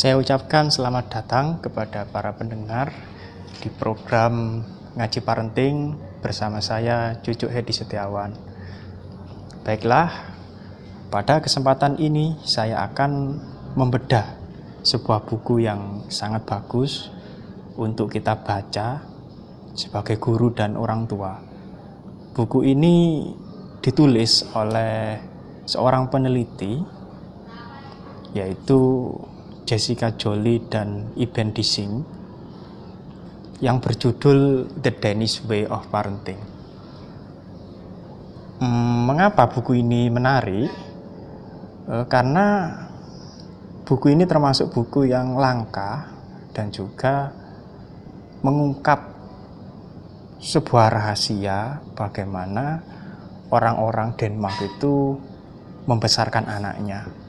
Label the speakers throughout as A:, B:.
A: Saya ucapkan selamat datang kepada para pendengar di program Ngaji Parenting bersama saya Cucu Hedi Setiawan. Baiklah, pada kesempatan ini saya akan membedah sebuah buku yang sangat bagus untuk kita baca sebagai guru dan orang tua. Buku ini ditulis oleh seorang peneliti yaitu Jessica Jolie dan Iben Dissing yang berjudul The Danish Way of Parenting. Hmm, mengapa buku ini menarik? E, karena buku ini termasuk buku yang langka dan juga mengungkap sebuah rahasia bagaimana orang-orang Denmark itu membesarkan anaknya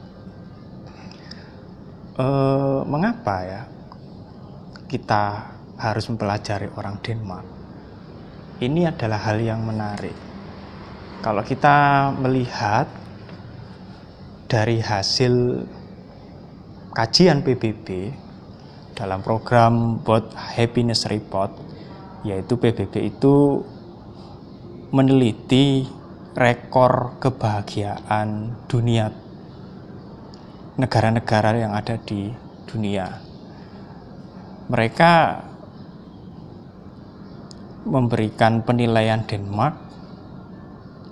A: eh, mengapa ya kita harus mempelajari orang Denmark? Ini adalah hal yang menarik. Kalau kita melihat dari hasil kajian PBB dalam program Both Happiness Report, yaitu PBB itu meneliti rekor kebahagiaan dunia negara-negara yang ada di dunia. Mereka memberikan penilaian Denmark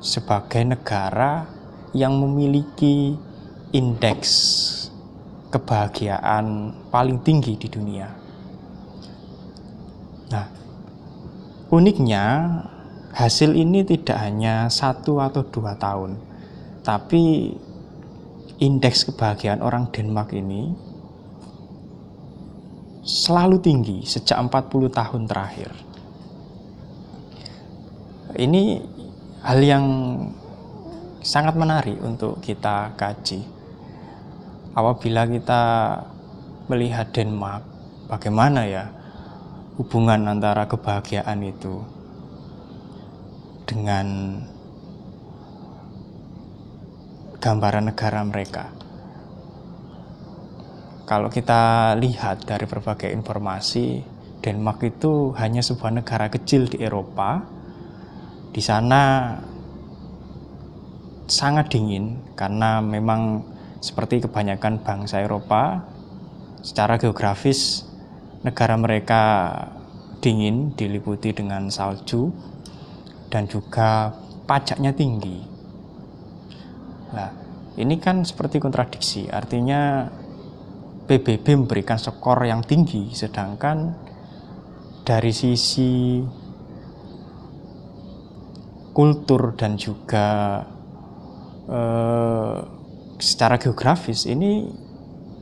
A: sebagai negara yang memiliki indeks kebahagiaan paling tinggi di dunia. Nah, uniknya hasil ini tidak hanya satu atau dua tahun, tapi indeks kebahagiaan orang Denmark ini selalu tinggi sejak 40 tahun terakhir. Ini hal yang sangat menarik untuk kita kaji. Apabila kita melihat Denmark, bagaimana ya hubungan antara kebahagiaan itu dengan gambaran negara mereka. Kalau kita lihat dari berbagai informasi, Denmark itu hanya sebuah negara kecil di Eropa. Di sana sangat dingin karena memang seperti kebanyakan bangsa Eropa, secara geografis negara mereka dingin diliputi dengan salju dan juga pajaknya tinggi. Nah, ini kan seperti kontradiksi. Artinya PBB memberikan skor yang tinggi, sedangkan dari sisi kultur dan juga eh, secara geografis ini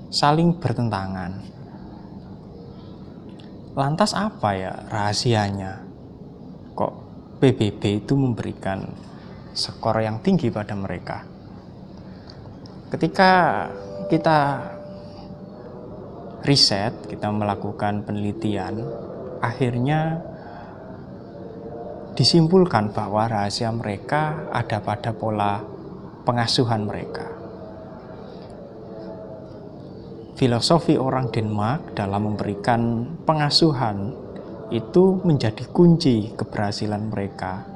A: saling bertentangan. Lantas apa ya rahasianya? Kok PBB itu memberikan skor yang tinggi pada mereka? Ketika kita riset, kita melakukan penelitian, akhirnya disimpulkan bahwa rahasia mereka ada pada pola pengasuhan mereka. Filosofi orang Denmark dalam memberikan pengasuhan itu menjadi kunci keberhasilan mereka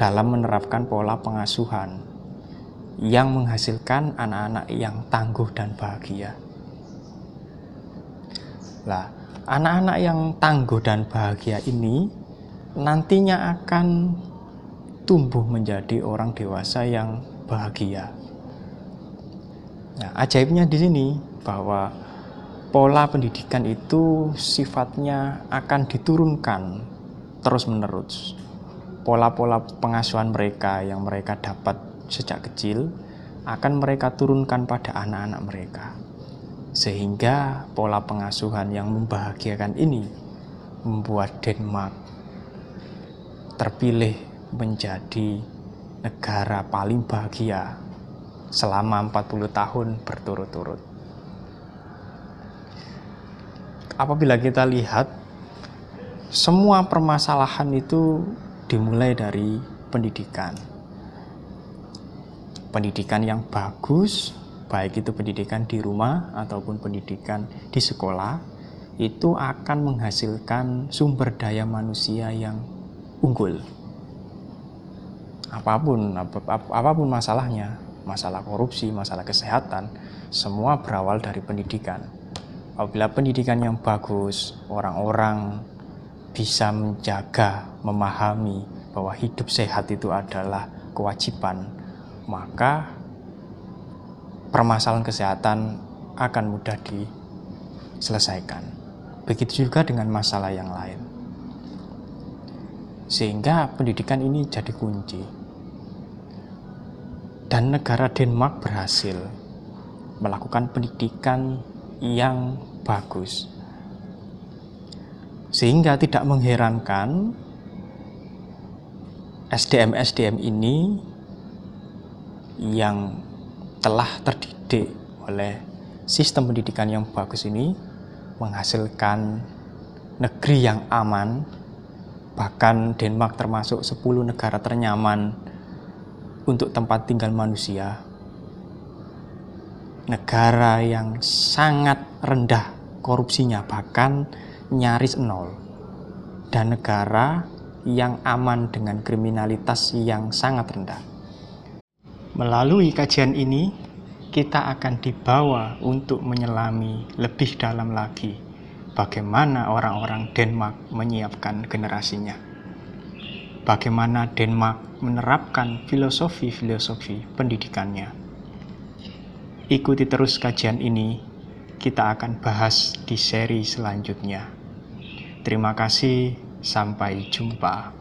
A: dalam menerapkan pola pengasuhan yang menghasilkan anak-anak yang tangguh dan bahagia. Lah, anak-anak yang tangguh dan bahagia ini nantinya akan tumbuh menjadi orang dewasa yang bahagia. Nah, ajaibnya di sini bahwa pola pendidikan itu sifatnya akan diturunkan terus-menerus. Pola-pola pengasuhan mereka yang mereka dapat sejak kecil akan mereka turunkan pada anak-anak mereka. Sehingga pola pengasuhan yang membahagiakan ini membuat Denmark terpilih menjadi negara paling bahagia selama 40 tahun berturut-turut. Apabila kita lihat semua permasalahan itu dimulai dari pendidikan pendidikan yang bagus baik itu pendidikan di rumah ataupun pendidikan di sekolah, itu akan menghasilkan sumber daya manusia yang unggul. Apa pun, ap ap apa pun masalahnya, masalah korupsi, masalah kesehatan, semua berawal dari pendidikan. Apabila pendidikan yang bagus, orang-orang bisa menjaga, memahami bahwa hidup sehat itu adalah kewajiban, maka permasalahan kesehatan akan mudah diselesaikan. Begitu juga dengan masalah yang lain. Sehingga pendidikan ini jadi kunci. Dan negara Denmark berhasil melakukan pendidikan yang bagus. Sehingga tidak mengherankan SDM-SDM ini yang telah terdidik oleh sistem pendidikan yang bagus ini menghasilkan negeri yang aman. Bahkan Denmark termasuk 10 negara ternyaman untuk tempat tinggal manusia. Negara yang sangat rendah korupsinya bahkan nyaris nol. Dan negara yang aman dengan kriminalitas yang sangat rendah Melalui kajian ini, kita akan dibawa untuk menyelami lebih dalam lagi bagaimana orang-orang Denmark menyiapkan generasinya. Bagaimana Denmark menerapkan filosofi-filosofi pendidikannya. Ikuti terus kajian ini, kita akan bahas di seri selanjutnya. Terima kasih, sampai jumpa.